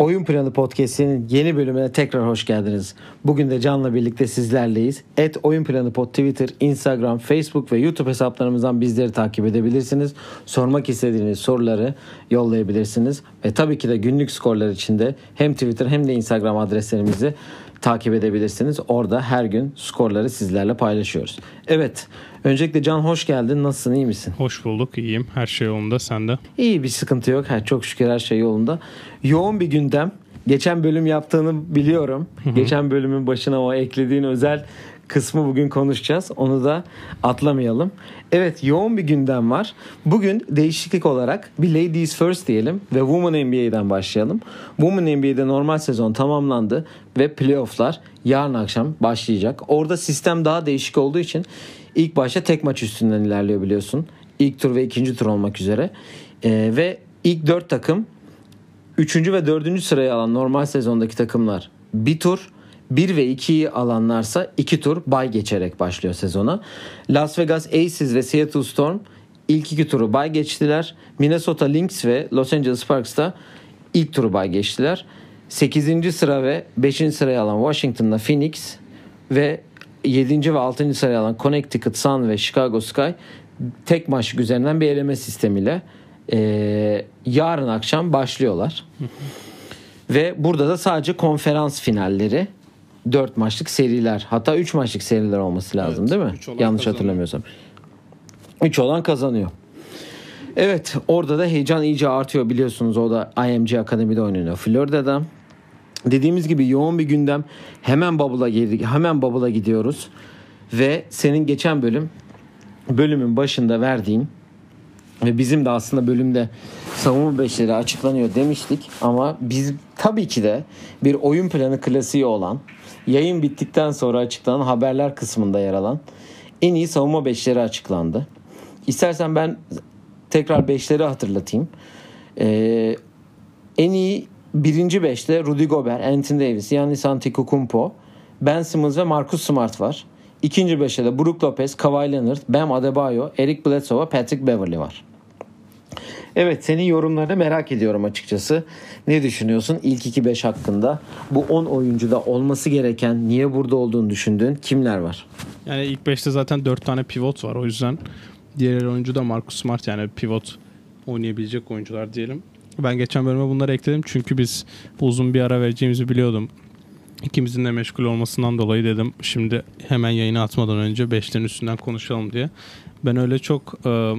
Oyun Planı Podcast'inin yeni bölümüne tekrar hoş geldiniz. Bugün de Can'la birlikte sizlerleyiz. Et Oyun Planı Pod Twitter, Instagram, Facebook ve YouTube hesaplarımızdan bizleri takip edebilirsiniz. Sormak istediğiniz soruları yollayabilirsiniz. Ve tabii ki de günlük skorlar için de hem Twitter hem de Instagram adreslerimizi takip edebilirsiniz. Orada her gün skorları sizlerle paylaşıyoruz. Evet, öncelikle Can hoş geldin. Nasılsın, iyi misin? Hoş bulduk, iyiyim. Her şey yolunda, sende? İyi bir sıkıntı yok. Ha, çok şükür her şey yolunda. Yoğun bir gündem. Geçen bölüm yaptığını biliyorum. Geçen bölümün başına o eklediğin özel kısmı bugün konuşacağız. Onu da atlamayalım. Evet yoğun bir gündem var. Bugün değişiklik olarak bir Ladies First diyelim ve Women NBA'den başlayalım. Women NBA'de normal sezon tamamlandı ve playofflar yarın akşam başlayacak. Orada sistem daha değişik olduğu için ilk başta tek maç üstünden ilerliyor biliyorsun. İlk tur ve ikinci tur olmak üzere. Ee, ve ilk dört takım üçüncü ve dördüncü sırayı alan normal sezondaki takımlar bir tur 1 ve 2'yi alanlarsa 2 tur bay geçerek başlıyor sezona. Las Vegas Aces ve Seattle Storm ilk iki turu bay geçtiler. Minnesota Lynx ve Los Angeles Sparks da ilk turu bay geçtiler. 8. sıra ve 5. sırayı alan Washington'la Phoenix ve 7. ve 6. sırayı alan Connecticut Sun ve Chicago Sky tek maç üzerinden bir eleme sistemiyle e, yarın akşam başlıyorlar. ve burada da sadece konferans finalleri 4 maçlık seriler hatta 3 maçlık seriler olması lazım Evet, değil mi? Yanlış kazanıyor. hatırlamıyorsam. 3 olan kazanıyor. Evet orada da heyecan iyice artıyor biliyorsunuz o da IMG Akademi'de oynanıyor Florida'da. Dediğimiz gibi yoğun bir gündem. Hemen Bubble'a girdik. Hemen Bubble'a gidiyoruz. Ve senin geçen bölüm bölümün başında verdiğin ve bizim de aslında bölümde savunma beşleri açıklanıyor demiştik ama biz tabii ki de bir oyun planı klasiği olan yayın bittikten sonra açıklanan haberler kısmında yer alan en iyi savunma beşleri açıklandı. İstersen ben tekrar beşleri hatırlatayım. Ee, en iyi birinci beşte Rudy Gobert, Anthony Davis, Giannis Antetokounmpo, Ben Simmons ve Marcus Smart var. İkinci beşte de Brook Lopez, Kawhi Leonard, Bam Adebayo, Eric Bledsoe ve Patrick Beverly var. Evet senin yorumlarını merak ediyorum açıkçası. Ne düşünüyorsun ilk 2-5 hakkında? Bu 10 oyuncuda olması gereken niye burada olduğunu düşündüğün kimler var? Yani ilk 5'te zaten 4 tane pivot var. O yüzden diğer oyuncu da Marcus Smart yani pivot oynayabilecek oyuncular diyelim. Ben geçen bölüme bunları ekledim çünkü biz uzun bir ara vereceğimizi biliyordum. İkimizin de meşgul olmasından dolayı dedim şimdi hemen yayını atmadan önce 5'lerin üstünden konuşalım diye. Ben öyle çok e,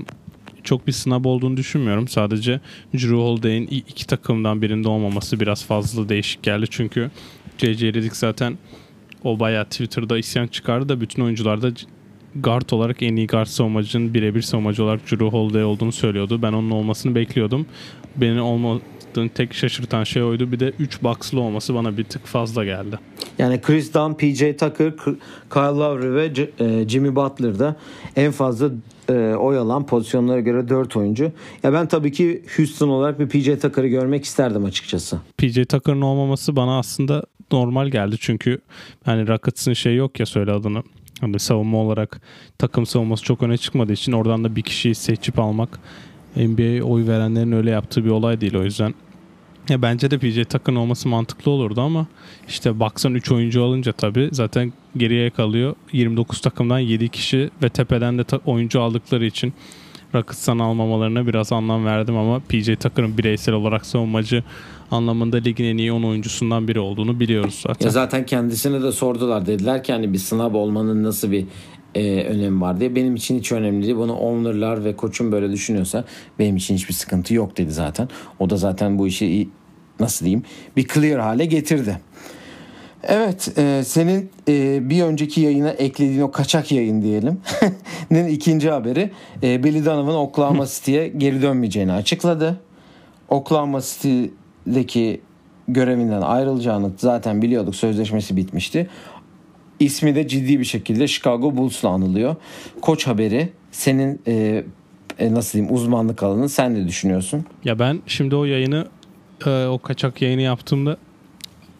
çok bir sınav olduğunu düşünmüyorum. Sadece Drew Holiday'in iki takımdan birinde olmaması biraz fazla değişik geldi. Çünkü J.J. Redick zaten o bayağı Twitter'da isyan çıkardı da bütün oyuncular da c- guard olarak en iyi guard savunmacının birebir savunmacı olarak Drew Holiday olduğunu söylüyordu. Ben onun olmasını bekliyordum. Beni olmadığını tek şaşırtan şey oydu. Bir de 3 box'lı olması bana bir tık fazla geldi. Yani Chris Dunn, PJ Tucker, Kyle Lowry ve e, Jimmy Butler'da en fazla e, oy pozisyonlara göre 4 oyuncu. Ya ben tabii ki Houston olarak bir PJ Tucker'ı görmek isterdim açıkçası. PJ Tucker'ın olmaması bana aslında normal geldi. Çünkü hani Rockets'ın şey yok ya söyle adını. Hani savunma olarak takım savunması çok öne çıkmadığı için oradan da bir kişiyi seçip almak NBA oy verenlerin öyle yaptığı bir olay değil o yüzden. Ya bence de PJ Tucker'ın olması mantıklı olurdu ama işte baksan 3 oyuncu alınca tabii zaten geriye kalıyor. 29 takımdan 7 kişi ve tepeden de oyuncu aldıkları için Rockets'tan almamalarına biraz anlam verdim ama PJ Tucker'ın bireysel olarak savunmacı anlamında ligin en iyi 10 oyuncusundan biri olduğunu biliyoruz zaten. Ya zaten kendisine de sordular. Dediler ki hani bir sınav olmanın nasıl bir e, önemi var diye. Benim için hiç önemli değil. Bunu owner'lar ve koçum böyle düşünüyorsa benim için hiçbir sıkıntı yok dedi zaten. O da zaten bu işi nasıl diyeyim bir clear hale getirdi. Evet, e, senin e, bir önceki yayına eklediğin o kaçak yayın diyelim. nin ikinci haberi e, Billy Donovan Oklahoma City'ye geri dönmeyeceğini açıkladı. Oklahoma City'deki görevinden ayrılacağını zaten biliyorduk. Sözleşmesi bitmişti. İsmi de ciddi bir şekilde Chicago Bulls'la anılıyor. Koç haberi senin e, e, nasıl diyeyim uzmanlık alanı sen ne düşünüyorsun? Ya ben şimdi o yayını e, o kaçak yayını yaptığımda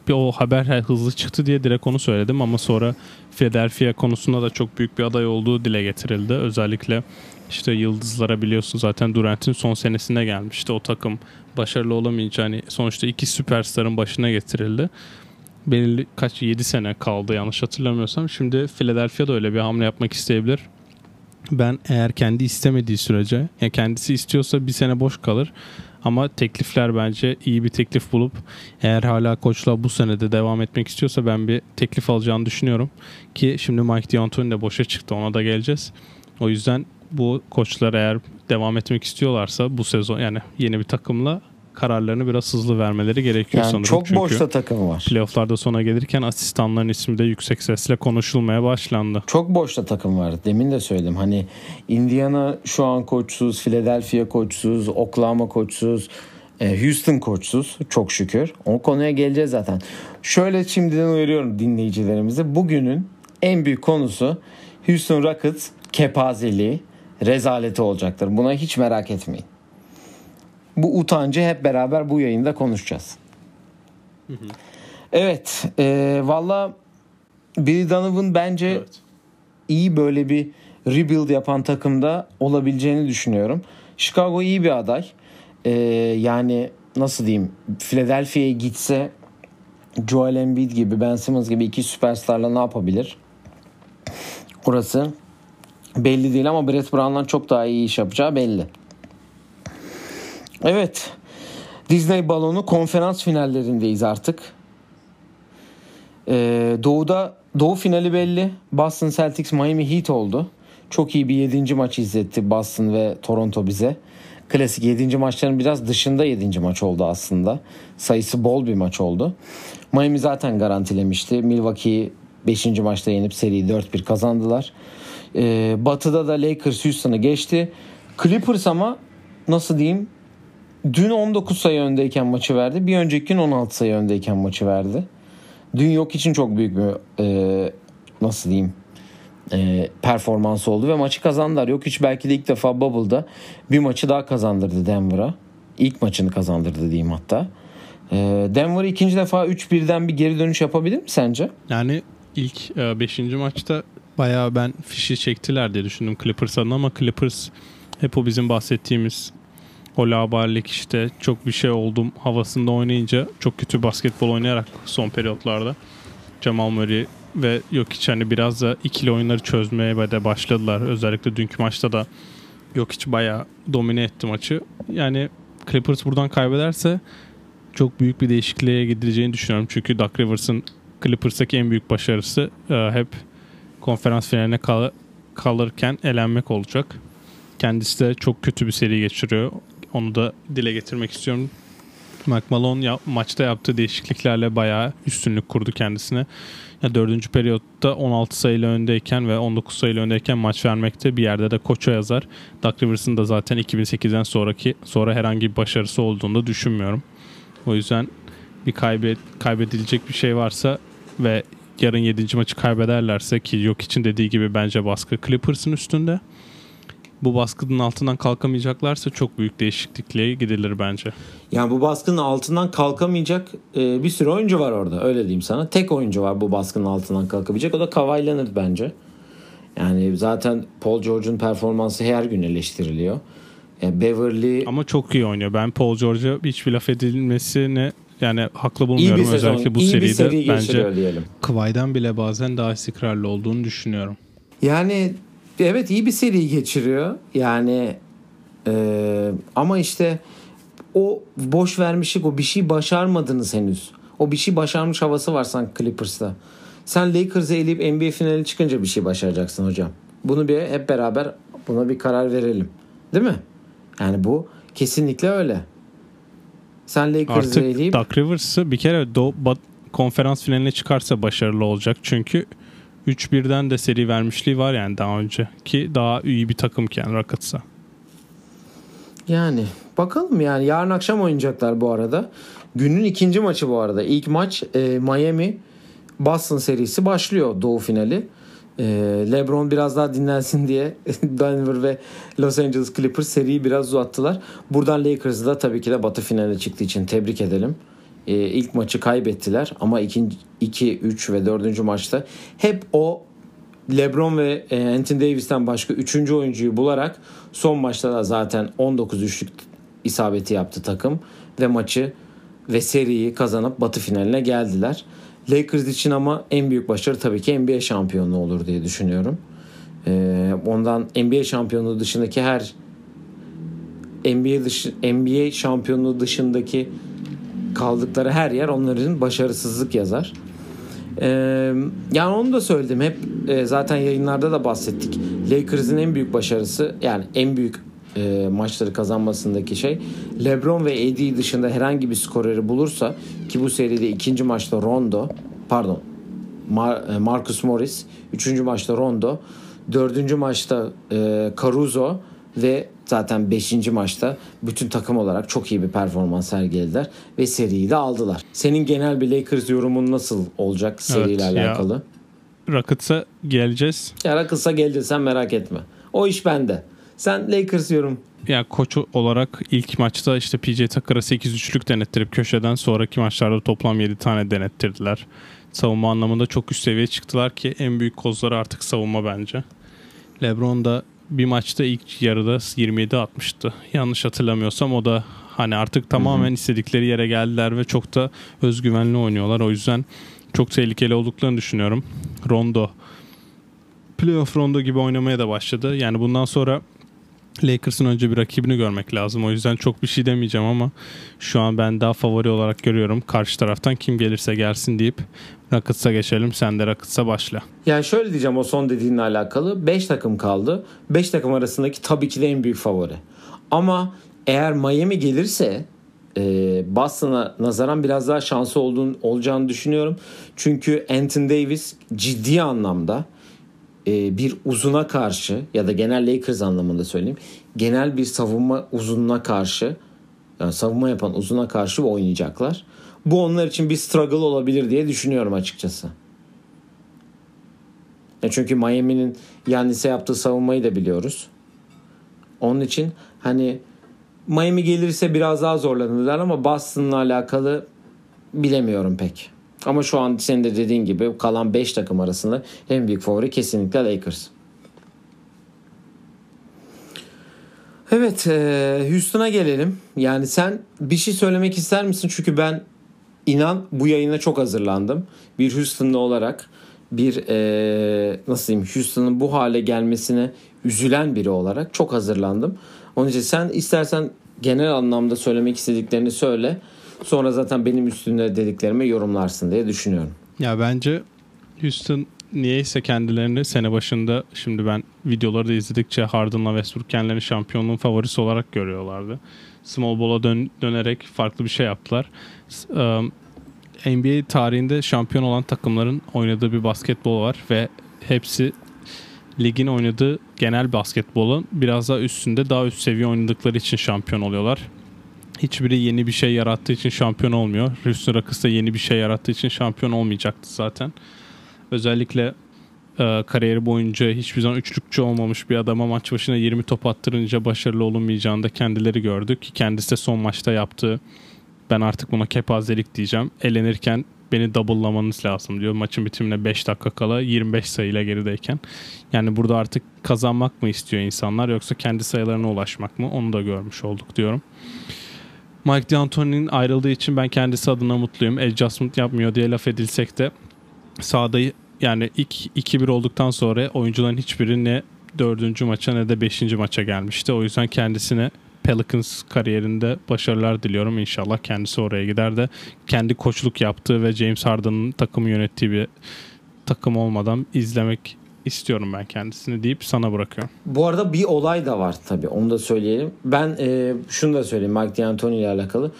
bir o haber hızlı çıktı diye direkt onu söyledim ama sonra Philadelphia konusunda da çok büyük bir aday olduğu dile getirildi. Özellikle işte yıldızlara biliyorsun zaten Durant'in son senesinde gelmişti. O takım başarılı olamayınca hani sonuçta iki süperstarın başına getirildi. Belirli kaç 7 sene kaldı yanlış hatırlamıyorsam. Şimdi Philadelphia'da öyle bir hamle yapmak isteyebilir. Ben eğer kendi istemediği sürece ya kendisi istiyorsa bir sene boş kalır. Ama teklifler bence iyi bir teklif bulup eğer hala koçla bu senede devam etmek istiyorsa ben bir teklif alacağını düşünüyorum. Ki şimdi Mike D'Antoni de boşa çıktı ona da geleceğiz. O yüzden bu koçlar eğer devam etmek istiyorlarsa bu sezon yani yeni bir takımla kararlarını biraz hızlı vermeleri gerekiyor Yani sanırım. çok Çünkü boşta takım var. playofflarda sona gelirken asistanların ismi de yüksek sesle konuşulmaya başlandı. Çok boşta takım var. Demin de söyledim. Hani Indiana şu an koçsuz, Philadelphia koçsuz, Oklahoma koçsuz, e, Houston koçsuz çok şükür. O konuya geleceğiz zaten. Şöyle şimdiden uyarıyorum dinleyicilerimizi. Bugünün en büyük konusu Houston Rockets kepazeliği, rezaleti olacaktır. Buna hiç merak etmeyin. Bu utancı hep beraber bu yayında konuşacağız. Evet. E, Valla Billy Donovan bence iyi böyle bir rebuild yapan takımda olabileceğini düşünüyorum. Chicago iyi bir aday. Ee, yani nasıl diyeyim Philadelphia'ya gitse Joel Embiid gibi Ben Simmons gibi iki süperstarla ne yapabilir? Orası belli değil ama Brett Brown'dan çok daha iyi iş yapacağı belli. Evet. Disney balonu konferans finallerindeyiz artık. Ee, Doğu'da Doğu finali belli. Boston Celtics Miami Heat oldu. Çok iyi bir 7. maç izletti Boston ve Toronto bize. Klasik 7. maçların biraz dışında 7. maç oldu aslında. Sayısı bol bir maç oldu. Miami zaten garantilemişti. Milwaukee'yi 5. maçta yenip seriyi 4-1 kazandılar. Ee, batı'da da Lakers Houston'ı geçti. Clippers ama nasıl diyeyim dün 19 sayı öndeyken maçı verdi. Bir önceki gün 16 sayı öndeyken maçı verdi. Dün yok için çok büyük bir e, nasıl diyeyim e, performans oldu ve maçı kazandılar. Yok hiç belki de ilk defa Bubble'da bir maçı daha kazandırdı Denver'a. İlk maçını kazandırdı diyeyim hatta. E, Denver ikinci defa 3-1'den bir geri dönüş yapabilir mi sence? Yani ilk 5. maçta bayağı ben fişi çektiler diye düşündüm Clippers adına ama Clippers hep o bizim bahsettiğimiz o laballik işte çok bir şey oldum havasında oynayınca çok kötü basketbol oynayarak son periyotlarda Jamal Murray ve yok hiç hani biraz da ikili oyunları çözmeye de başladılar. Özellikle dünkü maçta da yok hiç bayağı domine etti maçı. Yani Clippers buradan kaybederse çok büyük bir değişikliğe gidileceğini düşünüyorum. Çünkü Doug Rivers'ın Clippers'taki en büyük başarısı e, hep konferans finaline kal- kalırken elenmek olacak. Kendisi de çok kötü bir seri geçiriyor. Onu da dile getirmek istiyorum. Malone ya, maçta yaptığı değişikliklerle bayağı üstünlük kurdu kendisine. Ya dördüncü periyotta 16 sayıyla öndeyken ve 19 sayıyla öndeyken maç vermekte bir yerde de koça yazar. Doug Rivers'ın da zaten 2008'den sonraki sonra herhangi bir başarısı olduğunu düşünmüyorum. O yüzden bir kaybet, kaybedilecek bir şey varsa ve yarın 7. maçı kaybederlerse ki yok için dediği gibi bence baskı Clippers'ın üstünde. Bu baskının altından kalkamayacaklarsa çok büyük değişiklikliğe gidilir bence. Yani bu baskının altından kalkamayacak e, bir sürü oyuncu var orada. Öyle diyeyim sana. Tek oyuncu var bu baskının altından kalkabilecek. O da Kawhi Leonard bence. Yani zaten Paul George'un performansı her gün eleştiriliyor. E, Beverly Ama çok iyi oynuyor. Ben Paul George'a hiçbir laf edilmesine yani haklı bulmuyorum. iyi bir sezon, Özellikle bu iyi seride bir seri bence diyelim. Kıvay'dan bile bazen daha istikrarlı olduğunu düşünüyorum. Yani evet iyi bir seri geçiriyor. Yani e, ama işte o boş vermişlik o bir şey başarmadınız henüz. O bir şey başarmış havası var sanki Clippers'ta. Sen Lakers'ı eleyip NBA finali çıkınca bir şey başaracaksın hocam. Bunu bir hep beraber buna bir karar verelim. Değil mi? Yani bu kesinlikle öyle. Sen Lakers'ı Artık eleyip Doug Rivers'ı bir kere Do- Bat- konferans finaline çıkarsa başarılı olacak. Çünkü 3-1'den de seri vermişliği var yani daha önce. Ki daha iyi bir takımken Rockets'a. Yani bakalım yani yarın akşam oynayacaklar bu arada. Günün ikinci maçı bu arada. İlk maç e, Miami Boston serisi başlıyor doğu finali. E, LeBron biraz daha dinlensin diye Denver ve Los Angeles Clippers seriyi biraz uzattılar. Buradan Lakers'ı da tabii ki de batı finaline çıktığı için tebrik edelim. E, ilk maçı kaybettiler ama 2, 2, 3 ve 4. maçta hep o LeBron ve e, Anthony Davis'ten başka 3. oyuncuyu bularak son maçta da zaten 19 üçlük isabeti yaptı takım ve maçı ve seriyi kazanıp batı finaline geldiler. Lakers için ama en büyük başarı tabii ki NBA şampiyonluğu olur diye düşünüyorum. Ee, ondan NBA şampiyonluğu dışındaki her NBA dışı NBA şampiyonluğu dışındaki kaldıkları her yer onların başarısızlık yazar. Ee, yani onu da söyledim. Hep e, zaten yayınlarda da bahsettik. Lakers'ın en büyük başarısı yani en büyük e, maçları kazanmasındaki şey LeBron ve AD dışında herhangi bir skoreri bulursa ki bu seride ikinci maçta Rondo pardon Mar- e, Marcus Morris üçüncü maçta Rondo dördüncü maçta e, Caruso ve zaten 5. maçta bütün takım olarak çok iyi bir performans sergilediler ve seriyi de aldılar. Senin genel bir Lakers yorumun nasıl olacak seriyle Evet, ya. alakalı? Rockets'a geleceğiz. Ya Rakıs'a gelince sen merak etme. O iş bende. Sen Lakers yorum. Ya koç olarak ilk maçta işte PJ Tucker'a 8-3'lük denettirip köşeden sonraki maçlarda toplam 7 tane denettirdiler. Savunma anlamında çok üst seviye çıktılar ki en büyük kozları artık savunma bence. LeBron da bir maçta ilk yarıda 27 atmıştı. Yanlış hatırlamıyorsam o da hani artık tamamen istedikleri yere geldiler ve çok da özgüvenli oynuyorlar. O yüzden çok tehlikeli olduklarını düşünüyorum. Rondo playoff Rondo gibi oynamaya da başladı. Yani bundan sonra Lakers'ın önce bir rakibini görmek lazım. O yüzden çok bir şey demeyeceğim ama şu an ben daha favori olarak görüyorum. Karşı taraftan kim gelirse gelsin deyip Rockets'a geçelim. Sen de Rockets'a başla. Yani şöyle diyeceğim o son dediğinle alakalı. 5 takım kaldı. 5 takım arasındaki tabii ki de en büyük favori. Ama eğer Miami gelirse e, Boston'a nazaran biraz daha şansı olduğunu, olacağını düşünüyorum. Çünkü Anthony Davis ciddi anlamda e, bir uzuna karşı ya da genel Lakers anlamında söyleyeyim. Genel bir savunma uzununa karşı yani savunma yapan uzuna karşı oynayacaklar. Bu onlar için bir struggle olabilir diye düşünüyorum açıkçası. E çünkü Miami'nin Yannis'e yaptığı savunmayı da biliyoruz. Onun için hani Miami gelirse biraz daha zorlanırlar ama Boston'la alakalı bilemiyorum pek. Ama şu an senin de dediğin gibi kalan 5 takım arasında en büyük favori kesinlikle Lakers. Evet e, Houston'a gelelim. Yani sen bir şey söylemek ister misin? Çünkü ben inan bu yayına çok hazırlandım. Bir Houston'lı olarak bir e, nasıl diyeyim Houston'ın bu hale gelmesine üzülen biri olarak çok hazırlandım. Onun için sen istersen genel anlamda söylemek istediklerini söyle. Sonra zaten benim üstünde dediklerime yorumlarsın diye düşünüyorum. Ya bence Houston niyeyse kendilerini sene başında şimdi ben videoları da izledikçe Harden'la Westbrook kendilerini şampiyonluğun favorisi olarak görüyorlardı. Small ball'a dön- dönerek farklı bir şey yaptılar. Um, NBA tarihinde şampiyon olan takımların oynadığı bir basketbol var ve hepsi ligin oynadığı genel basketbolun biraz daha üstünde daha üst seviye oynadıkları için şampiyon oluyorlar. Hiçbiri yeni bir şey yarattığı için şampiyon olmuyor. Houston Rockets da yeni bir şey yarattığı için şampiyon olmayacaktı zaten. Özellikle e, kariyeri boyunca hiçbir zaman üçlükçü olmamış bir adama maç başına 20 top attırınca başarılı olunmayacağını da kendileri gördük. Kendisi de son maçta yaptığı ben artık buna kepazelik diyeceğim. Elenirken beni double'lamanız lazım diyor. Maçın bitimine 5 dakika kala 25 sayıyla gerideyken. Yani burada artık kazanmak mı istiyor insanlar yoksa kendi sayılarına ulaşmak mı? Onu da görmüş olduk diyorum. Mike D'Antoni'nin ayrıldığı için ben kendisi adına mutluyum. Adjustment yapmıyor diye laf edilsek de sahada yani ilk 2-1 olduktan sonra oyuncuların hiçbiri ne dördüncü maça ne de beşinci maça gelmişti. O yüzden kendisine Pelicans kariyerinde başarılar diliyorum. İnşallah kendisi oraya gider de kendi koçluk yaptığı ve James Harden'ın takımı yönettiği bir takım olmadan izlemek istiyorum ben kendisini deyip sana bırakıyorum. Bu arada bir olay da var tabii onu da söyleyelim. Ben e, şunu da söyleyeyim Mike D'Antoni ile alakalı.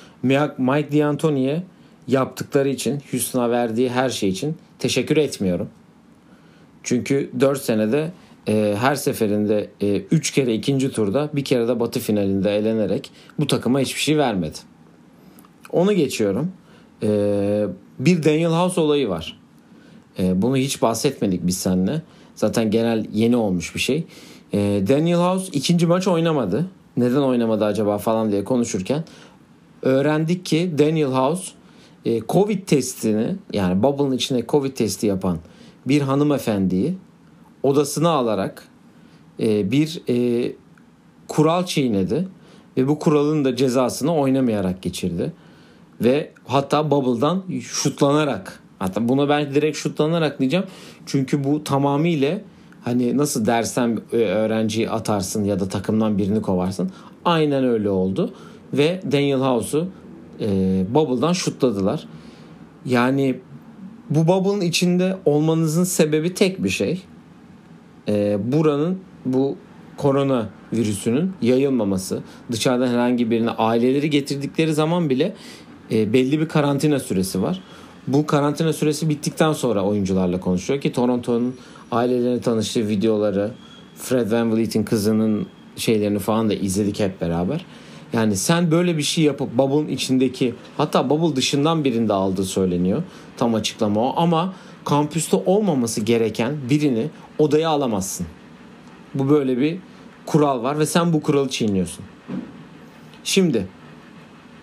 Mike D'Antoni'ye yaptıkları için Houston'a verdiği her şey için teşekkür etmiyorum. Çünkü 4 senede e, her seferinde 3 e, kere ikinci turda bir kere de batı finalinde elenerek bu takıma hiçbir şey vermedi. Onu geçiyorum. E, bir Daniel House olayı var. E, bunu hiç bahsetmedik biz seninle. Zaten genel yeni olmuş bir şey. E, Daniel House ikinci maç oynamadı. Neden oynamadı acaba falan diye konuşurken öğrendik ki Daniel House e, Covid testini yani bubble'ın içine Covid testi yapan bir hanımefendiyi odasına alarak e, bir e, kural çiğnedi ve bu kuralın da cezasını oynamayarak geçirdi. Ve hatta Bubble'dan şutlanarak hatta buna ben direkt şutlanarak diyeceğim. Çünkü bu tamamıyla hani nasıl dersten e, öğrenciyi atarsın ya da takımdan birini kovarsın. Aynen öyle oldu. Ve Daniel House'u e, Bubble'dan şutladılar. Yani bu bubble'ın içinde olmanızın sebebi tek bir şey. E, buranın bu korona virüsünün yayılmaması. Dışarıdan herhangi birine aileleri getirdikleri zaman bile e, belli bir karantina süresi var. Bu karantina süresi bittikten sonra oyuncularla konuşuyor ki Toronto'nun ailelerini tanıştığı videoları, Fred VanVleet'in kızının şeylerini falan da izledik hep beraber. Yani sen böyle bir şey yapıp bubble'ın içindeki hatta bubble dışından birinde aldığı söyleniyor. Tam açıklama o ama kampüste olmaması gereken birini odaya alamazsın. Bu böyle bir kural var ve sen bu kuralı çiğniyorsun. Şimdi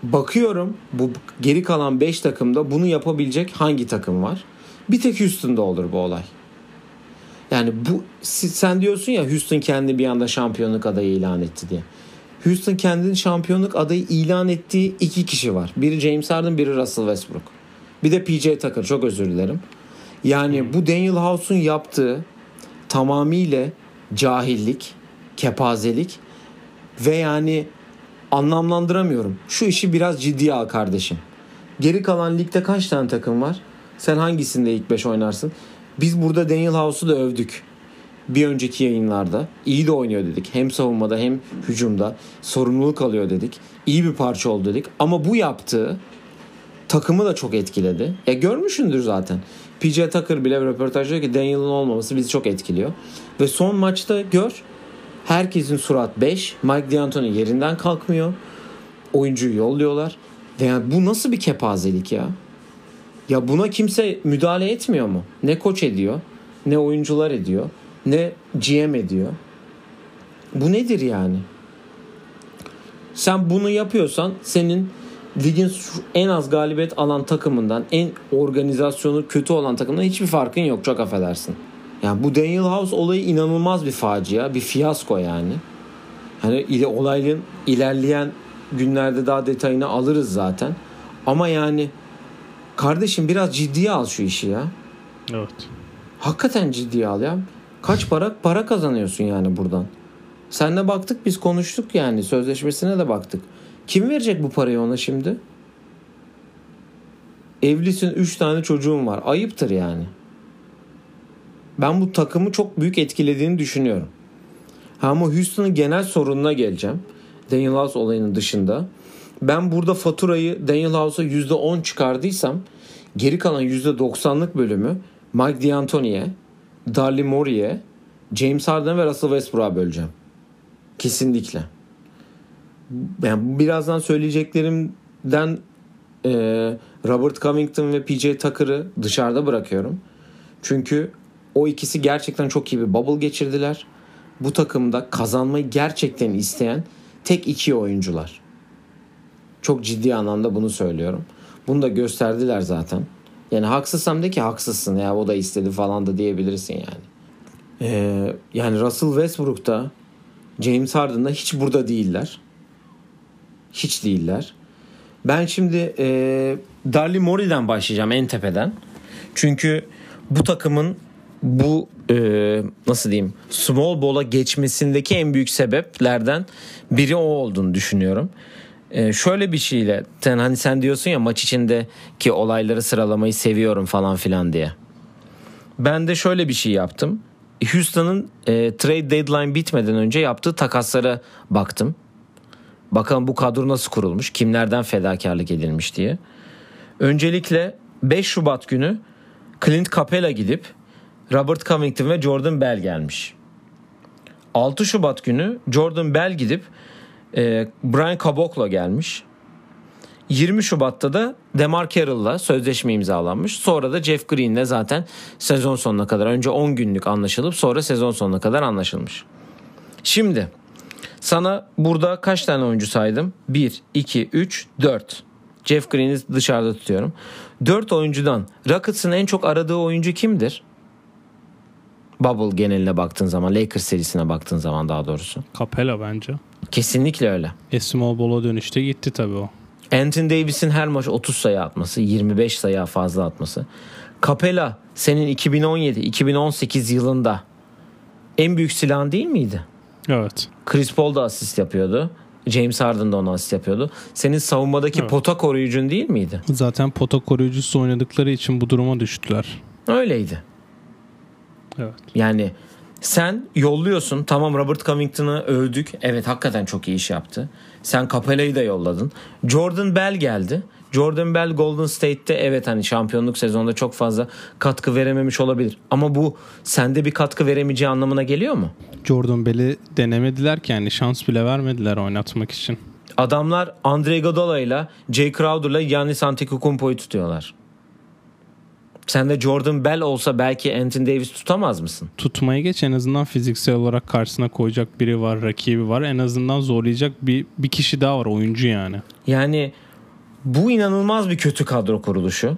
bakıyorum bu geri kalan 5 takımda bunu yapabilecek hangi takım var? Bir tek Houston'da olur bu olay. Yani bu sen diyorsun ya Houston kendi bir anda şampiyonluk adayı ilan etti diye. Houston kendini şampiyonluk adayı ilan ettiği iki kişi var. Biri James Harden, biri Russell Westbrook. Bir de PJ Tucker. Çok özür dilerim. Yani bu Daniel House'un yaptığı tamamıyla cahillik, kepazelik ve yani anlamlandıramıyorum. Şu işi biraz ciddiye al kardeşim. Geri kalan ligde kaç tane takım var? Sen hangisinde ilk 5 oynarsın? Biz burada Daniel House'u da övdük. Bir önceki yayınlarda iyi de oynuyor dedik. Hem savunmada hem hücumda sorumluluk alıyor dedik. İyi bir parça oldu dedik. Ama bu yaptığı takımı da çok etkiledi. Ya görmüşsündür zaten. PJ Tucker bile röportajda ki Daniel'ın olmaması bizi çok etkiliyor. Ve son maçta gör herkesin surat 5. Mike D'Antoni yerinden kalkmıyor. Oyuncuyu yolluyorlar. Ve yani bu nasıl bir kepazelik ya? Ya buna kimse müdahale etmiyor mu? Ne koç ediyor, ne oyuncular ediyor, ne GM ediyor. Bu nedir yani? Sen bunu yapıyorsan senin ligin en az galibiyet alan takımından en organizasyonu kötü olan takımdan hiçbir farkın yok çok affedersin. Yani bu Daniel House olayı inanılmaz bir facia, bir fiyasko yani. Hani olayın ilerleyen günlerde daha detayını alırız zaten. Ama yani kardeşim biraz ciddiye al şu işi ya. Evet. Hakikaten ciddiye al ya. Kaç para para kazanıyorsun yani buradan. Senle baktık biz konuştuk yani sözleşmesine de baktık. Kim verecek bu parayı ona şimdi? Evlisin 3 tane çocuğun var. Ayıptır yani. Ben bu takımı çok büyük etkilediğini düşünüyorum. Ama Houston'ın genel sorununa geleceğim. Daniel House olayının dışında. Ben burada faturayı Daniel House'a %10 çıkardıysam geri kalan %90'lık bölümü Mike D'Antoni'ye, Darly Morey'e, James Harden ve Russell Westbrook'a böleceğim. Kesinlikle yani birazdan söyleyeceklerimden Robert Covington ve PJ Tucker'ı dışarıda bırakıyorum. Çünkü o ikisi gerçekten çok iyi bir bubble geçirdiler. Bu takımda kazanmayı gerçekten isteyen tek iki oyuncular. Çok ciddi anlamda bunu söylüyorum. Bunu da gösterdiler zaten. Yani haksızsam de ki haksızsın ya o da istedi falan da diyebilirsin yani. Ee, yani Russell Westbrook'ta James Harden'da hiç burada değiller. Hiç değiller. Ben şimdi e, Darly Mori'den başlayacağım en tepeden. Çünkü bu takımın bu e, nasıl diyeyim small ball'a geçmesindeki en büyük sebeplerden biri o olduğunu düşünüyorum. E, şöyle bir şeyle sen hani sen diyorsun ya maç içindeki olayları sıralamayı seviyorum falan filan diye. Ben de şöyle bir şey yaptım. Houston'ın e, trade deadline bitmeden önce yaptığı takaslara baktım. Bakalım bu kadro nasıl kurulmuş, kimlerden fedakarlık edilmiş diye. Öncelikle 5 Şubat günü Clint Capela gidip Robert Covington ve Jordan Bell gelmiş. 6 Şubat günü Jordan Bell gidip e, Brian Caboclo gelmiş. 20 Şubat'ta da Demar Carroll'la sözleşme imzalanmış. Sonra da Jeff Green'le zaten sezon sonuna kadar önce 10 günlük anlaşılıp sonra sezon sonuna kadar anlaşılmış. Şimdi sana burada kaç tane oyuncu saydım? 1, 2, 3, 4. Jeff Green'i dışarıda tutuyorum. 4 oyuncudan Rockets'ın en çok aradığı oyuncu kimdir? Bubble geneline baktığın zaman, Lakers serisine baktığın zaman daha doğrusu. Capella bence. Kesinlikle öyle. E small ball'a dönüşte gitti tabii o. Anthony Davis'in her maç 30 sayı atması, 25 sayı fazla atması. Capella senin 2017-2018 yılında en büyük silahın değil miydi? Evet. Chris Paul da asist yapıyordu. James Harden da ona asist yapıyordu. Senin savunmadaki Evet. pota koruyucun değil miydi? Zaten pota koruyucusu oynadıkları için bu duruma düştüler. Öyleydi. Evet. Yani sen yolluyorsun. Tamam Robert Covington'ı övdük. Evet hakikaten çok iyi iş yaptı. Sen Capella'yı da yolladın. Jordan Bell geldi. Jordan Bell Golden State'te evet hani şampiyonluk sezonunda çok fazla katkı verememiş olabilir. Ama bu sende bir katkı veremeyeceği anlamına geliyor mu? Jordan Bell'i denemediler ki yani şans bile vermediler oynatmak için. Adamlar Andre Iguodala ile Jay Crowder'la Giannis Antetokounmpo'yu tutuyorlar. Sen de Jordan Bell olsa belki Anthony Davis tutamaz mısın? Tutmayı geç en azından fiziksel olarak karşısına koyacak biri var, rakibi var. En azından zorlayacak bir, bir kişi daha var oyuncu yani. Yani bu inanılmaz bir kötü kadro kuruluşu.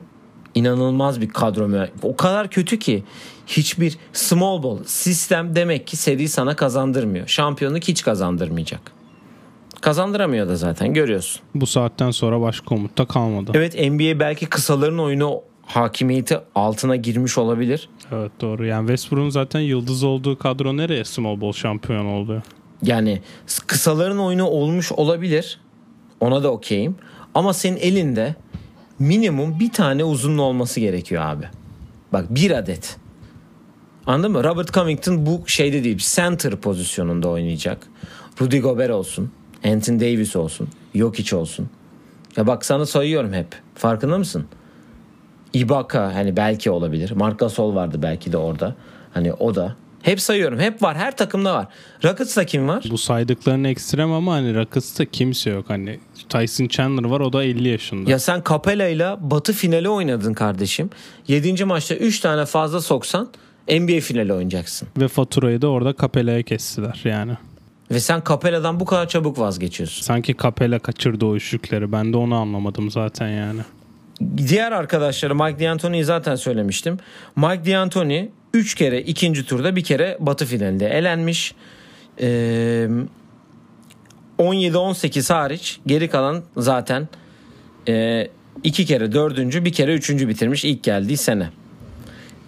İnanılmaz bir kadro. O kadar kötü ki hiçbir small ball sistem demek ki seri sana kazandırmıyor. Şampiyonluk hiç kazandırmayacak. Kazandıramıyor da zaten görüyorsun. Bu saatten sonra başka umutta kalmadı. Evet NBA belki kısaların oyunu hakimiyeti altına girmiş olabilir. Evet doğru. Yani Westbrook'un zaten yıldız olduğu kadro nereye small ball şampiyon oldu? Yani kısaların oyunu olmuş olabilir. Ona da okeyim. Ama senin elinde minimum bir tane uzunun olması gerekiyor abi. Bak bir adet. Anladın mı? Robert Covington bu şeyde değil. Center pozisyonunda oynayacak. Rudy Gobert olsun. Anthony Davis olsun. Jokic olsun. Ya bak sana sayıyorum hep. Farkında mısın? Ibaka hani belki olabilir. Marc Gasol vardı belki de orada. Hani o da. Hep sayıyorum. Hep var. Her takımda var. Rockets'ta kim var? Bu saydıkların ekstrem ama hani Rockets'ta kimse yok. Hani Tyson Chandler var o da 50 yaşında. Ya sen Capella ile Batı finali oynadın kardeşim. 7. maçta 3 tane fazla soksan NBA finali oynayacaksın. Ve faturayı da orada Capella'ya kestiler yani. Ve sen Capella'dan bu kadar çabuk vazgeçiyorsun. Sanki Capella kaçırdı o üçlükleri. Ben de onu anlamadım zaten yani. Diğer arkadaşları Mike D'Antoni'yi zaten söylemiştim. Mike D'Antoni 3 kere ikinci turda bir kere Batı finalinde elenmiş. Ee, 17-18 hariç geri kalan zaten e, iki kere dördüncü bir kere üçüncü bitirmiş ilk geldiği sene.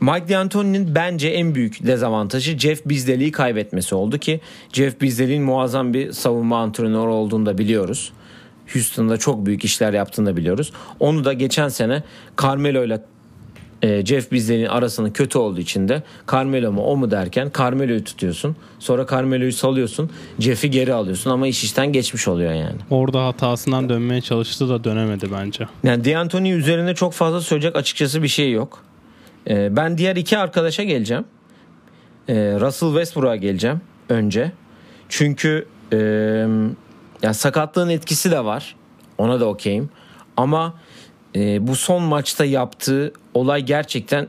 Mike D'Antoni'nin bence en büyük dezavantajı Jeff Bizdeli'yi kaybetmesi oldu ki Jeff Bizdeli'nin muazzam bir savunma antrenörü olduğunu da biliyoruz. Houston'da çok büyük işler yaptığını da biliyoruz. Onu da geçen sene Carmelo ile e, Jeff Bizdeli'nin arasının kötü olduğu için de Carmelo mu o mu derken Carmelo'yu tutuyorsun. Sonra Carmelo'yu salıyorsun. Jeff'i geri alıyorsun ama iş işten geçmiş oluyor yani. Orada hatasından dönmeye çalıştı da dönemedi bence. Yani D'Antoni üzerine çok fazla söyleyecek açıkçası bir şey yok. Ee, ben diğer iki arkadaşa geleceğim. Ee, Russell Westbrook'a geleceğim önce. Çünkü e, ya sakatlığın etkisi de var. Ona da okeyim. Ama e, bu son maçta yaptığı olay gerçekten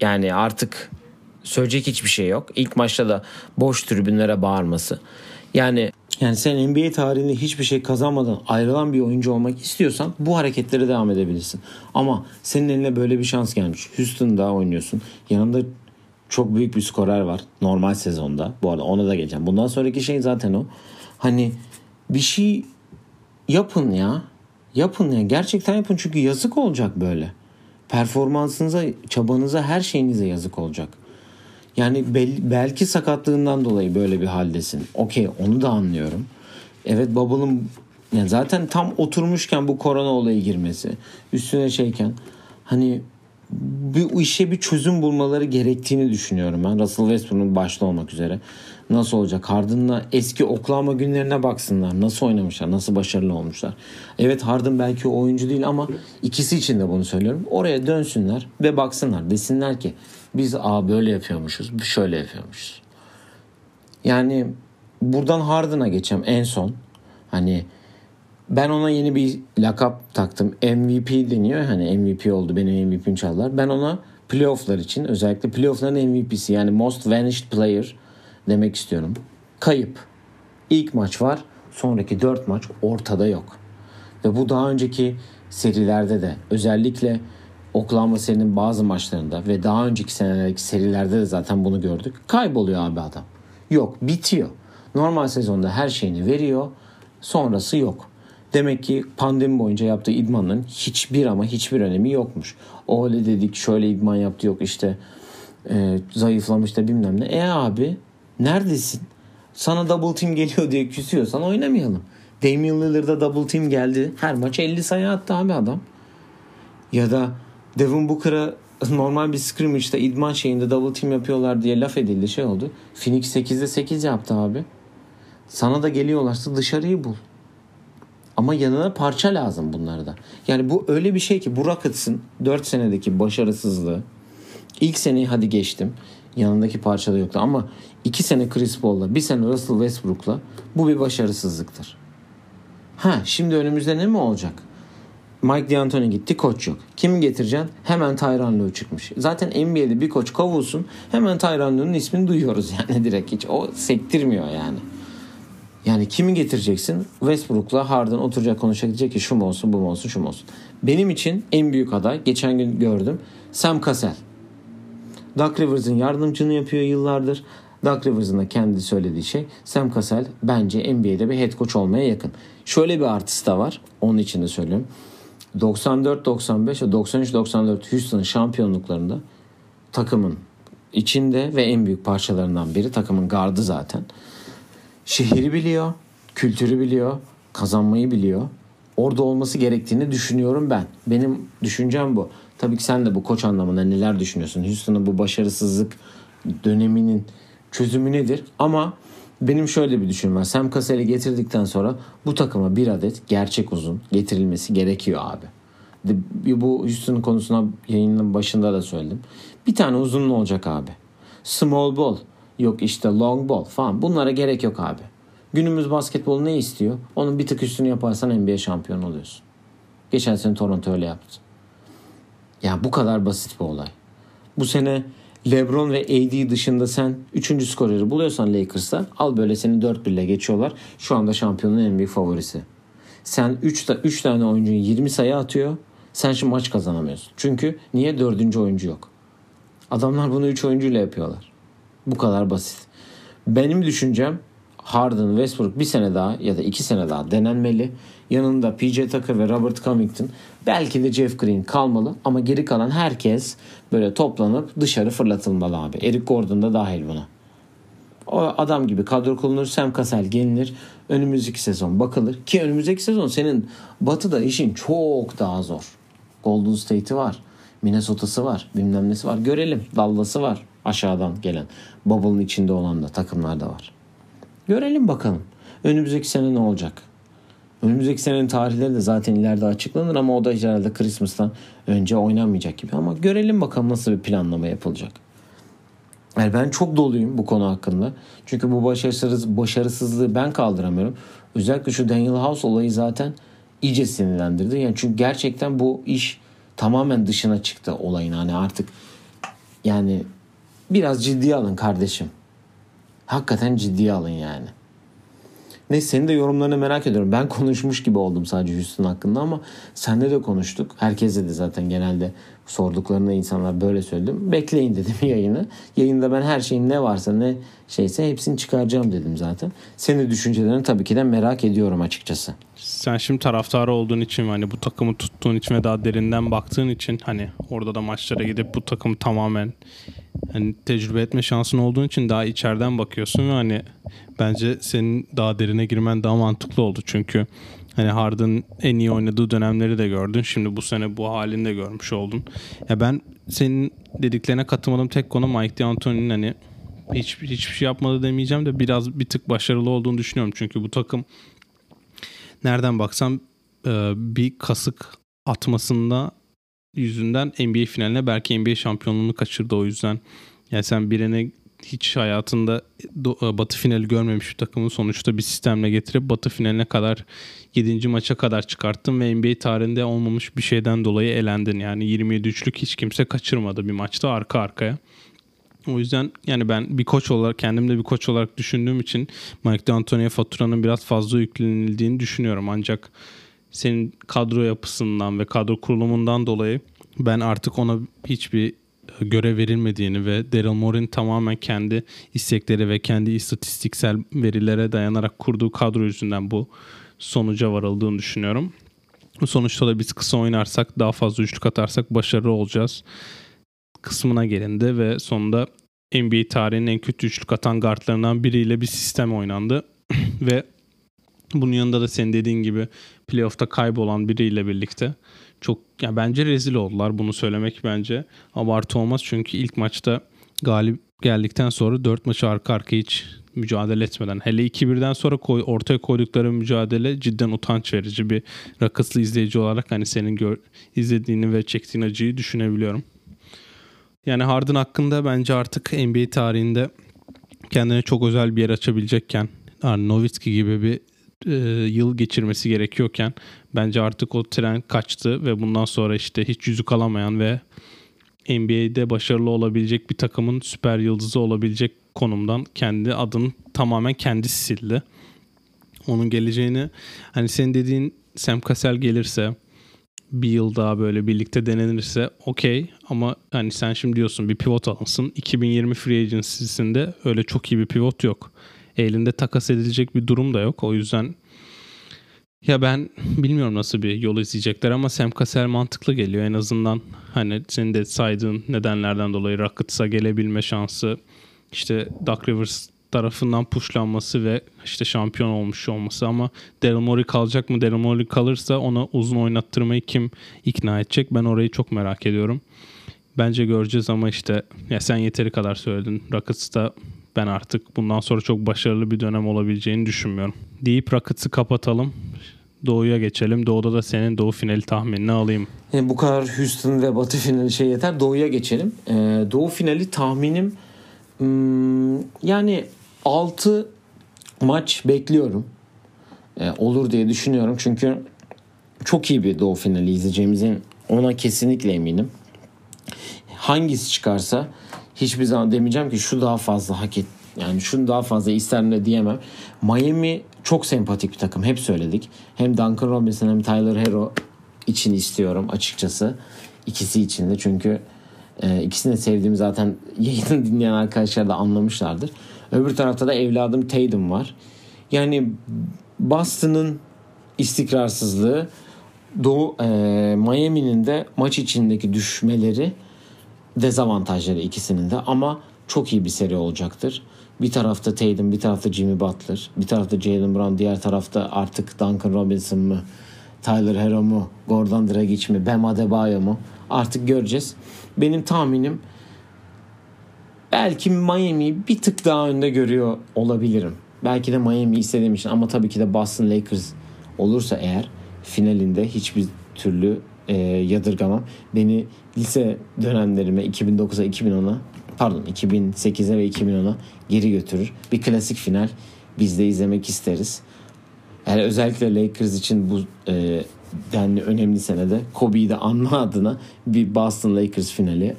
yani artık söyleyecek hiçbir şey yok. İlk maçta da boş tribünlere bağırması. Yani yani sen NBA tarihinde hiçbir şey kazanmadan ayrılan bir oyuncu olmak istiyorsan bu hareketlere devam edebilirsin. Ama senin eline böyle bir şans gelmiş. Houston'da oynuyorsun. Yanında çok büyük bir skorer var normal sezonda. Bu arada ona da geleceğim. Bundan sonraki şey zaten o. Hani bir şey yapın ya. Yapın ya. Gerçekten yapın çünkü yazık olacak böyle. Performansınıza, çabanıza, her şeyinize yazık olacak. Yani bel- belki sakatlığından dolayı böyle bir haldesin. Okey onu da anlıyorum. Evet Bubble'ın yani zaten tam oturmuşken bu korona olayı girmesi üstüne şeyken hani bu işe bir çözüm bulmaları gerektiğini düşünüyorum ben. Russell Westbrook'un başta olmak üzere. Nasıl olacak? Harden'la eski Oklahoma günlerine baksınlar. Nasıl oynamışlar? Nasıl başarılı olmuşlar? Evet Harden belki oyuncu değil ama ikisi için de bunu söylüyorum. Oraya dönsünler ve baksınlar. Desinler ki biz aa böyle yapıyormuşuz. Şöyle yapıyormuşuz. Yani buradan Harden'a geçeceğim en son. Hani ben ona yeni bir lakap taktım. MVP deniyor. Hani MVP oldu. Benim MVP'm çaldılar. Ben ona playofflar için özellikle playoffların MVP'si yani Most Vanished Player demek istiyorum. Kayıp. İlk maç var. Sonraki dört maç ortada yok. Ve bu daha önceki serilerde de özellikle Oklahoma serinin bazı maçlarında ve daha önceki senelerdeki serilerde de zaten bunu gördük. Kayboluyor abi adam. Yok bitiyor. Normal sezonda her şeyini veriyor. Sonrası yok. Demek ki pandemi boyunca yaptığı idmanın hiçbir ama hiçbir önemi yokmuş. O öyle dedik şöyle idman yaptı yok işte e, zayıflamış da bilmem ne. E abi neredesin? Sana double team geliyor diye küsüyorsan oynamayalım. Damian Lillard'a double team geldi. Her maç 50 sayı attı abi adam. Ya da Devin Booker'a normal bir scrimmage'da idman şeyinde double team yapıyorlar diye laf edildi şey oldu. Phoenix 8'de 8 yaptı abi. Sana da geliyorlarsa dışarıyı bul. Ama yanına parça lazım bunlarda. Yani bu öyle bir şey ki bu Rockets'ın 4 senedeki başarısızlığı ilk seneyi hadi geçtim. Yanındaki parça da yoktu ama 2 sene Chris Paul'la 1 sene Russell Westbrook'la bu bir başarısızlıktır. Ha şimdi önümüzde ne mi olacak? Mike D'Antoni gitti koç yok. Kimi getireceksin? Hemen Tyron Lue çıkmış. Zaten NBA'de bir koç kovulsun hemen Tyron Lue'nun ismini duyuyoruz yani direkt hiç. O sektirmiyor yani. Yani kimi getireceksin? Westbrook'la Harden oturacak konuşacak diyecek ki şu mu olsun bu mu olsun şu mu olsun. Benim için en büyük aday geçen gün gördüm Sam Cassell. Doug Rivers'ın yardımcını yapıyor yıllardır. Doug Rivers'ın da kendi söylediği şey Sam Cassell bence NBA'de bir head coach olmaya yakın. Şöyle bir artısı da var. Onun için de söylüyorum. 94-95 ve 93-94 Houston şampiyonluklarında takımın içinde ve en büyük parçalarından biri takımın gardı zaten. Şehri biliyor, kültürü biliyor, kazanmayı biliyor. Orada olması gerektiğini düşünüyorum ben. Benim düşüncem bu. Tabii ki sen de bu koç anlamında neler düşünüyorsun? Houston'ın bu başarısızlık döneminin çözümü nedir? Ama benim şöyle bir düşünüm var. Sam Cassell'i getirdikten sonra bu takıma bir adet gerçek uzun getirilmesi gerekiyor abi. Bu Houston konusuna yayının başında da söyledim. Bir tane uzun olacak abi. Small ball, yok işte long ball falan. Bunlara gerek yok abi. Günümüz basketbolu ne istiyor? Onun bir tık üstünü yaparsan NBA şampiyonu oluyorsun. Geçen sene Toronto öyle yaptı. Ya bu kadar basit bir olay. Bu sene LeBron ve AD dışında sen 3. skoreri buluyorsan Lakers'ta al böyle seni 4-1 ile geçiyorlar. Şu anda şampiyonun en büyük favorisi. Sen 3 3 tane oyuncun 20 sayı atıyor. Sen şimdi maç kazanamıyorsun. Çünkü niye 4. oyuncu yok? Adamlar bunu 3 oyuncuyla yapıyorlar. Bu kadar basit. Benim düşüncem Harden, Westbrook bir sene daha ya da iki sene daha denenmeli. Yanında PJ Tucker ve Robert Covington belki de Jeff Green kalmalı ama geri kalan herkes böyle toplanıp dışarı fırlatılmalı abi. Eric Gordon da dahil buna. O adam gibi kadro kullanır. Sam Cassell gelinir. Önümüzdeki sezon bakılır. Ki önümüzdeki sezon senin batıda işin çok daha zor. Golden State'i var. Minnesota'sı var. Bilmem nesi var. Görelim. Dallas'ı var. Aşağıdan gelen. Bubble'ın içinde olan da takımlar da var. Görelim bakalım. Önümüzdeki sene ne olacak? Önümüzdeki senenin tarihleri de zaten ileride açıklanır ama o da herhalde Christmas'tan önce oynanmayacak gibi. Ama görelim bakalım nasıl bir planlama yapılacak. Yani ben çok doluyum bu konu hakkında. Çünkü bu başarısız, başarısızlığı ben kaldıramıyorum. Özellikle şu Daniel House olayı zaten iyice sinirlendirdi. Yani çünkü gerçekten bu iş tamamen dışına çıktı olayın. Hani artık yani biraz ciddiye alın kardeşim. Hakikaten ciddiye alın yani. Neyse senin de yorumlarını merak ediyorum. Ben konuşmuş gibi oldum sadece Houston hakkında ama senle de konuştuk. Herkese de zaten genelde sorduklarında insanlar böyle söyledim. Bekleyin dedim yayını. Yayında ben her şeyin ne varsa ne şeyse hepsini çıkaracağım dedim zaten. Senin düşüncelerini tabii ki de merak ediyorum açıkçası. Sen şimdi taraftarı olduğun için hani bu takımı tuttuğun için ve daha derinden baktığın için hani orada da maçlara gidip bu takımı tamamen hani tecrübe etme şansın olduğun için daha içeriden bakıyorsun ve hani bence senin daha derine girmen daha mantıklı oldu çünkü hani Harden en iyi oynadığı dönemleri de gördün. Şimdi bu sene bu halini de görmüş oldun. Ya ben senin dediklerine katılmadığım tek konu Mike D'Antoni'nin hani hiç hiçbir şey yapmadı demeyeceğim de biraz bir tık başarılı olduğunu düşünüyorum. Çünkü bu takım nereden baksam bir kasık atmasında yüzünden NBA finaline belki NBA şampiyonluğunu kaçırdı o yüzden. Yani sen birine hiç hayatında e, batı finali görmemiş bir takımın sonuçta bir sistemle getirip batı finaline kadar 7. maça kadar çıkarttın ve NBA tarihinde olmamış bir şeyden dolayı elendin. Yani 27 üçlük hiç kimse kaçırmadı bir maçta arka arkaya. O yüzden yani ben bir koç olarak kendimde bir koç olarak düşündüğüm için Mike D'Antoni'ye faturanın biraz fazla yüklenildiğini düşünüyorum. Ancak senin kadro yapısından ve kadro kurulumundan dolayı ben artık ona hiçbir görev verilmediğini ve Daryl Morey'in tamamen kendi istekleri ve kendi istatistiksel verilere dayanarak kurduğu kadro yüzünden bu sonuca varıldığını düşünüyorum. Sonuçta da biz kısa oynarsak daha fazla üçlük atarsak başarılı olacağız kısmına gelindi ve sonunda NBA tarihinin en kötü üçlük atan guardlarından biriyle bir sistem oynandı. ve bunun yanında da senin dediğin gibi playoff'ta kaybolan biriyle birlikte çok yani bence rezil oldular. Bunu söylemek bence abartı olmaz. Çünkü ilk maçta galip geldikten sonra 4 maçı arka arkaya hiç mücadele etmeden hele 2-1'den sonra koy, ortaya koydukları mücadele cidden utanç verici bir rakıslı izleyici olarak hani senin gör, izlediğini ve çektiğin acıyı düşünebiliyorum. Yani Harden hakkında bence artık NBA tarihinde kendine çok özel bir yer açabilecekken yani Nowitzki gibi bir e, yıl geçirmesi gerekiyorken bence artık o tren kaçtı ve bundan sonra işte hiç yüzük alamayan ve NBA'de başarılı olabilecek bir takımın süper yıldızı olabilecek konumdan kendi adını tamamen kendisi sildi. Onun geleceğini hani senin dediğin Sam Cassell gelirse bir yıl daha böyle birlikte denenirse okey ama hani sen şimdi diyorsun bir pivot alınsın. 2020 free agency'sinde öyle çok iyi bir pivot yok. Elinde takas edilecek bir durum da yok. O yüzden ya ben bilmiyorum nasıl bir yol izleyecekler ama Sam Cassell mantıklı geliyor. En azından hani senin de saydığın nedenlerden dolayı Rockets'a gelebilme şansı işte Doug Rivers tarafından pushlanması ve işte şampiyon olmuş olması ama Daryl Morey kalacak mı? Daryl Morey kalırsa ona uzun oynattırmayı kim ikna edecek? Ben orayı çok merak ediyorum. Bence göreceğiz ama işte ya sen yeteri kadar söyledin. Rockets'ta ben artık bundan sonra çok başarılı bir dönem olabileceğini düşünmüyorum. Deyip Rockets'ı kapatalım. Doğu'ya geçelim. Doğu'da da senin Doğu finali tahminini alayım. Yani bu kadar Houston ve Batı finali şey yeter. Doğu'ya geçelim. Ee, Doğu finali tahminim hmm, yani 6 maç bekliyorum. Ee, olur diye düşünüyorum. Çünkü çok iyi bir Doğu finali izleyeceğimizin ona kesinlikle eminim. Hangisi çıkarsa hiçbir zaman demeyeceğim ki şu daha fazla hak et. Yani şunu daha fazla isterim de diyemem. Miami çok sempatik bir takım. Hep söyledik. Hem Duncan Robinson hem Tyler Hero için istiyorum açıkçası. İkisi için de çünkü e, ikisini de sevdiğimi zaten yayını dinleyen arkadaşlar da anlamışlardır. Öbür tarafta da evladım Tatum var. Yani Boston'ın istikrarsızlığı Doğu e, Miami'nin de maç içindeki düşmeleri dezavantajları ikisinin de ama çok iyi bir seri olacaktır. Bir tarafta Tatum, bir tarafta Jimmy Butler, bir tarafta Jalen Brown, diğer tarafta artık Duncan Robinson mı, Tyler Hero mu, Gordon Dragic mi, Bam Adebayo mu artık göreceğiz. Benim tahminim belki Miami'yi bir tık daha önde görüyor olabilirim. Belki de Miami istediğim için ama tabii ki de Boston Lakers olursa eğer finalinde hiçbir türlü e, yadırgamam. Beni lise dönemlerime 2009'a 2010'a pardon 2008'e ve 2010'a geri götürür. Bir klasik final biz de izlemek isteriz. Yani özellikle Lakers için bu e, denli önemli senede Kobe'yi de anma adına bir Boston Lakers finali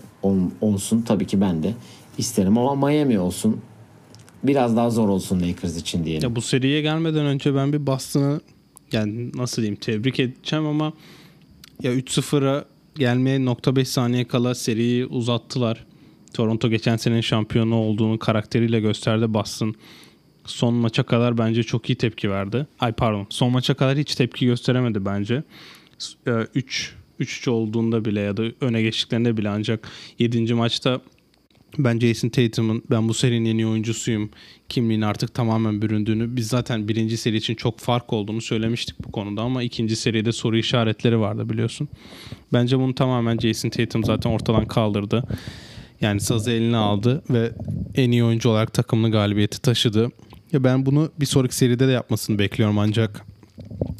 olsun. Tabii ki ben de isterim ama Miami olsun. Biraz daha zor olsun Lakers için diyelim. Ya bu seriye gelmeden önce ben bir Boston'ı yani nasıl diyeyim tebrik edeceğim ama ya 3-0'a gelmeye nokta 5 saniye kala seriyi uzattılar. Toronto geçen senenin şampiyonu olduğunu karakteriyle gösterdi Boston. Son maça kadar bence çok iyi tepki verdi. Ay pardon. Son maça kadar hiç tepki gösteremedi bence. 3 3 olduğunda bile ya da öne geçtiklerinde bile ancak 7. maçta ben Jason Tatum'un ben bu serinin en iyi oyuncusuyum kimliğin artık tamamen büründüğünü biz zaten birinci seri için çok fark olduğunu söylemiştik bu konuda ama ikinci seride soru işaretleri vardı biliyorsun. Bence bunu tamamen Jason Tatum zaten ortadan kaldırdı. Yani sazı eline aldı ve en iyi oyuncu olarak takımını galibiyeti taşıdı. Ya ben bunu bir sonraki seride de yapmasını bekliyorum ancak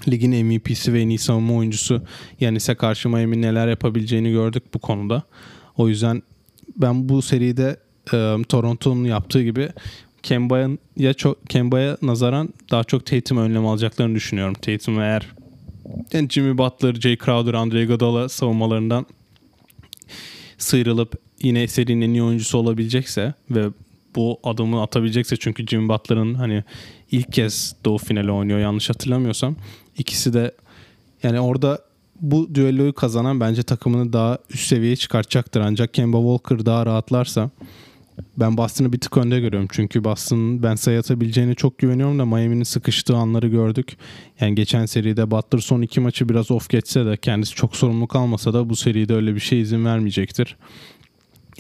ligin MVP'si ve en iyi savunma oyuncusu Yanis'e karşı Miami neler yapabileceğini gördük bu konuda. O yüzden ben bu seride e, Toronto'nun yaptığı gibi Kemba'ya ya çok Kemba'ya nazaran daha çok Tatum önlem alacaklarını düşünüyorum. Tatum eğer yani Jimmy Butler, Jay Crowder, Andre Iguodala savunmalarından sıyrılıp yine serinin en iyi oyuncusu olabilecekse ve bu adımı atabilecekse çünkü Jimmy Butler'ın hani ilk kez Doğu finali oynuyor yanlış hatırlamıyorsam. ikisi de yani orada bu düelloyu kazanan bence takımını daha üst seviyeye çıkartacaktır. Ancak Kemba Walker daha rahatlarsa ben Boston'ı bir tık önde görüyorum. Çünkü Boston'ın ben sayı atabileceğine çok güveniyorum da Miami'nin sıkıştığı anları gördük. Yani geçen seride Butler son iki maçı biraz off geçse de kendisi çok sorumluluk almasa da bu seride öyle bir şey izin vermeyecektir.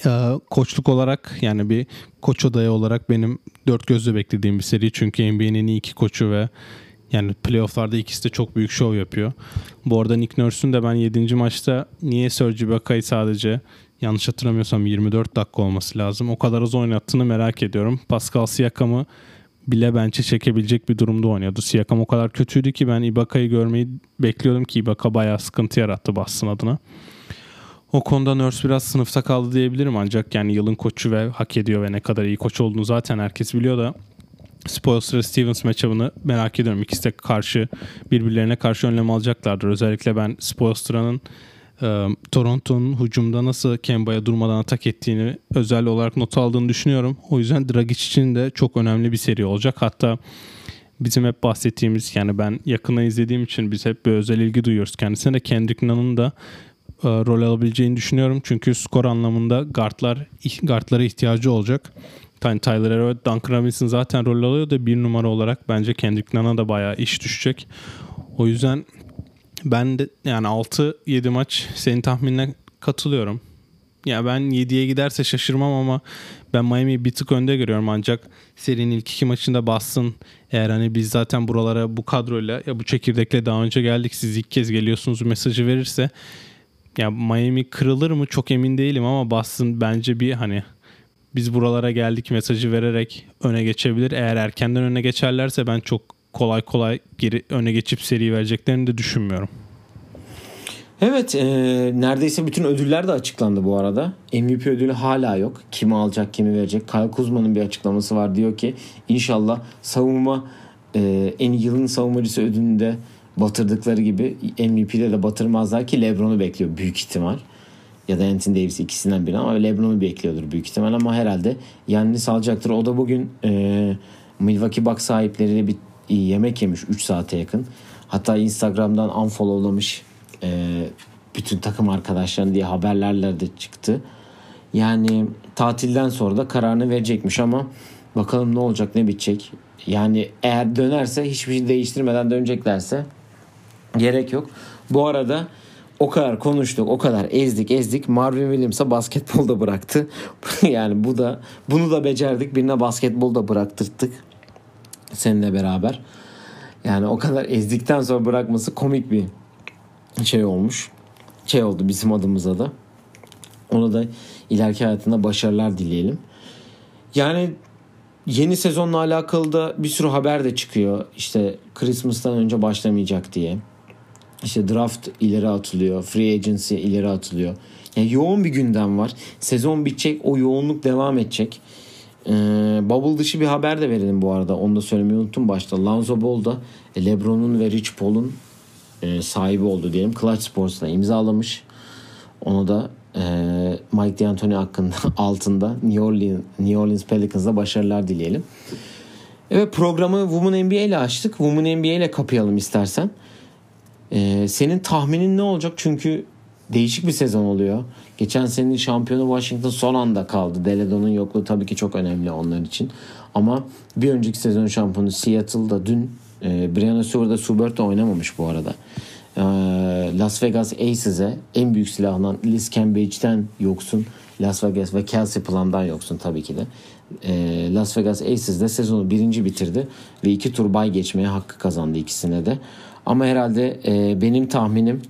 Ee, koçluk olarak yani bir koç adayı olarak benim dört gözle beklediğim bir seri. Çünkü NBA'nin iyi iki koçu ve yani playofflarda ikisi de çok büyük şov yapıyor. Bu arada Nick Nurse'un de ben 7. maçta niye Serge Ibaka'yı sadece yanlış hatırlamıyorsam 24 dakika olması lazım. O kadar az oynattığını merak ediyorum. Pascal Siakam'ı bile bence çekebilecek bir durumda oynuyordu. Siakam o kadar kötüydü ki ben Ibaka'yı görmeyi bekliyordum ki Ibaka bayağı sıkıntı yarattı Boston adına. O konuda Nurse biraz sınıfta kaldı diyebilirim ancak yani yılın koçu ve hak ediyor ve ne kadar iyi koç olduğunu zaten herkes biliyor da Spoelstra Stevens matchup'ını merak ediyorum. İkisi de karşı birbirlerine karşı önlem alacaklardır. Özellikle ben Spoelstra'nın e, Toronto'nun hücumda nasıl Kemba'ya durmadan atak ettiğini özel olarak not aldığını düşünüyorum. O yüzden Dragic için de çok önemli bir seri olacak. Hatta bizim hep bahsettiğimiz yani ben yakına izlediğim için biz hep bir özel ilgi duyuyoruz kendisine de Kendrick Nunn'ın da e, rol alabileceğini düşünüyorum. Çünkü skor anlamında guardlar guardlara ihtiyacı olacak. Yani Tyler Hero Duncan Robinson zaten rol alıyor da bir numara olarak bence Kendrick Nunn'a da bayağı iş düşecek. O yüzden ben de yani 6-7 maç senin tahminine katılıyorum. Ya ben 7'ye giderse şaşırmam ama ben Miami'yi bir tık önde görüyorum ancak serinin ilk iki maçında bassın. Eğer hani biz zaten buralara bu kadroyla ya bu çekirdekle daha önce geldik siz ilk kez geliyorsunuz mesajı verirse ya Miami kırılır mı çok emin değilim ama Boston bence bir hani biz buralara geldik mesajı vererek öne geçebilir. Eğer erkenden öne geçerlerse ben çok kolay kolay geri öne geçip seri vereceklerini de düşünmüyorum. Evet e, neredeyse bütün ödüller de açıklandı bu arada. MVP ödülü hala yok. Kimi alacak kimi verecek. Kyle Kuzma'nın bir açıklaması var. Diyor ki inşallah savunma e, en yılın savunmacısı ödülünde batırdıkları gibi MVP'de de batırmazlar ki Lebron'u bekliyor büyük ihtimal. Ya da Anthony Davis ikisinden biri ama Lebron'u bekliyordur büyük ihtimal ama herhalde Yannis alacaktır. O da bugün e, Milwaukee Bucks sahipleriyle bir yemek yemiş 3 saate yakın. Hatta Instagram'dan unfollowlamış e, bütün takım arkadaşlarını diye haberlerle de çıktı. Yani tatilden sonra da kararını verecekmiş ama bakalım ne olacak ne bitecek. Yani eğer dönerse hiçbir şey değiştirmeden döneceklerse gerek yok. Bu arada o kadar konuştuk, o kadar ezdik, ezdik. Marvin Williams'a basketbolda bıraktı. yani bu da bunu da becerdik. Birine basketbolda bıraktırdık seninle beraber. Yani o kadar ezdikten sonra bırakması komik bir şey olmuş. Şey oldu bizim adımıza da. Ona da ileriki hayatında başarılar dileyelim. Yani yeni sezonla alakalı da bir sürü haber de çıkıyor. İşte Christmas'tan önce başlamayacak diye. İşte draft ileri atılıyor. Free agency ileri atılıyor. Yani yoğun bir gündem var. Sezon bitecek. O yoğunluk devam edecek. Ee, bubble dışı bir haber de verelim bu arada. Onu da söylemeyi unuttum başta. Lonzo Ball da LeBron'un ve Rich Paul'un e, sahibi oldu diyelim. Clutch Sports'la imzalamış. Onu da e, Mike D'Antoni hakkında altında New Orleans, New Orleans Pelicans'da başarılar dileyelim. Evet programı Women NBA ile açtık. Women NBA ile kapayalım istersen. Ee, senin tahminin ne olacak? Çünkü değişik bir sezon oluyor. Geçen senenin şampiyonu Washington son anda kaldı. Deledon'un yokluğu tabii ki çok önemli onlar için. Ama bir önceki sezon şampiyonu Seattle'da dün e, Brianna Stewart'da Subert oynamamış bu arada. E, Las Vegas Aces'e en büyük silahından Liz Cambridge'den yoksun. Las Vegas ve Kelsey Plum'dan yoksun tabii ki de. E, Las Vegas Aces'de sezonu birinci bitirdi ve iki tur bay geçmeye hakkı kazandı ikisine de. Ama herhalde e, benim tahminim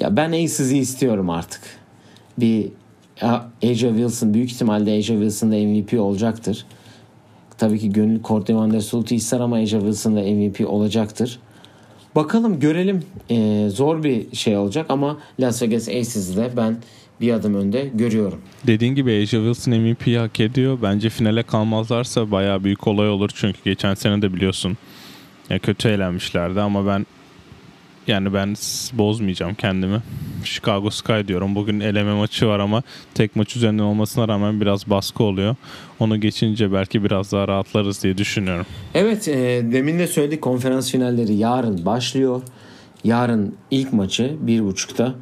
ya ben Aces'i istiyorum artık. Bir Asia Wilson büyük ihtimalle Asia Wilson da MVP olacaktır. Tabii ki gönül Courtney Van Der Sloot'u ister ama Asia Wilson da MVP olacaktır. Bakalım görelim. Ee, zor bir şey olacak ama Las Vegas Aces'de ben bir adım önde görüyorum. Dediğin gibi Asia Wilson MVP'yi hak ediyor. Bence finale kalmazlarsa baya büyük olay olur. Çünkü geçen sene de biliyorsun ya kötü eğlenmişlerdi ama ben yani ben bozmayacağım kendimi. Chicago Sky diyorum. Bugün eleme maçı var ama tek maç üzerinden olmasına rağmen biraz baskı oluyor. Onu geçince belki biraz daha rahatlarız diye düşünüyorum. Evet e, demin de söyledik konferans finalleri yarın başlıyor. Yarın ilk maçı 1.30'da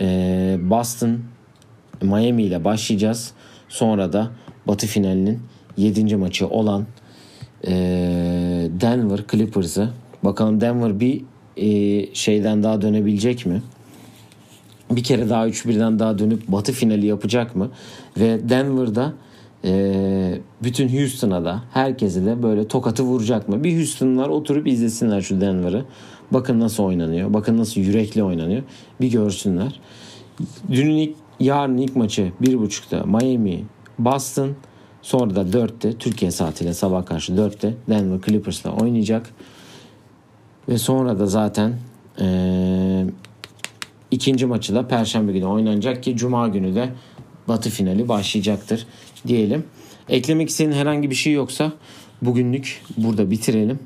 e, Boston Miami ile başlayacağız. Sonra da Batı finalinin 7. maçı olan e, Denver Clippers'ı. Bakalım Denver bir e, şeyden daha dönebilecek mi? Bir kere daha 3-1'den daha dönüp Batı finali yapacak mı? Ve Denver'da e, bütün Houston'a da herkese de böyle tokatı vuracak mı? Bir Houston'lar oturup izlesinler şu Denver'ı. Bakın nasıl oynanıyor. Bakın nasıl yürekli oynanıyor. Bir görsünler. Dünün ilk, yarın ilk maçı 1.30'da Miami, Boston. Sonra da 4'te Türkiye saatiyle sabah karşı 4'te Denver Clippers'la oynayacak. Ve sonra da zaten eee ikinci maçı da Perşembe günü oynanacak ki Cuma günü de Batı finali başlayacaktır diyelim. Eklemek istediğin herhangi bir şey yoksa bugünlük burada bitirelim.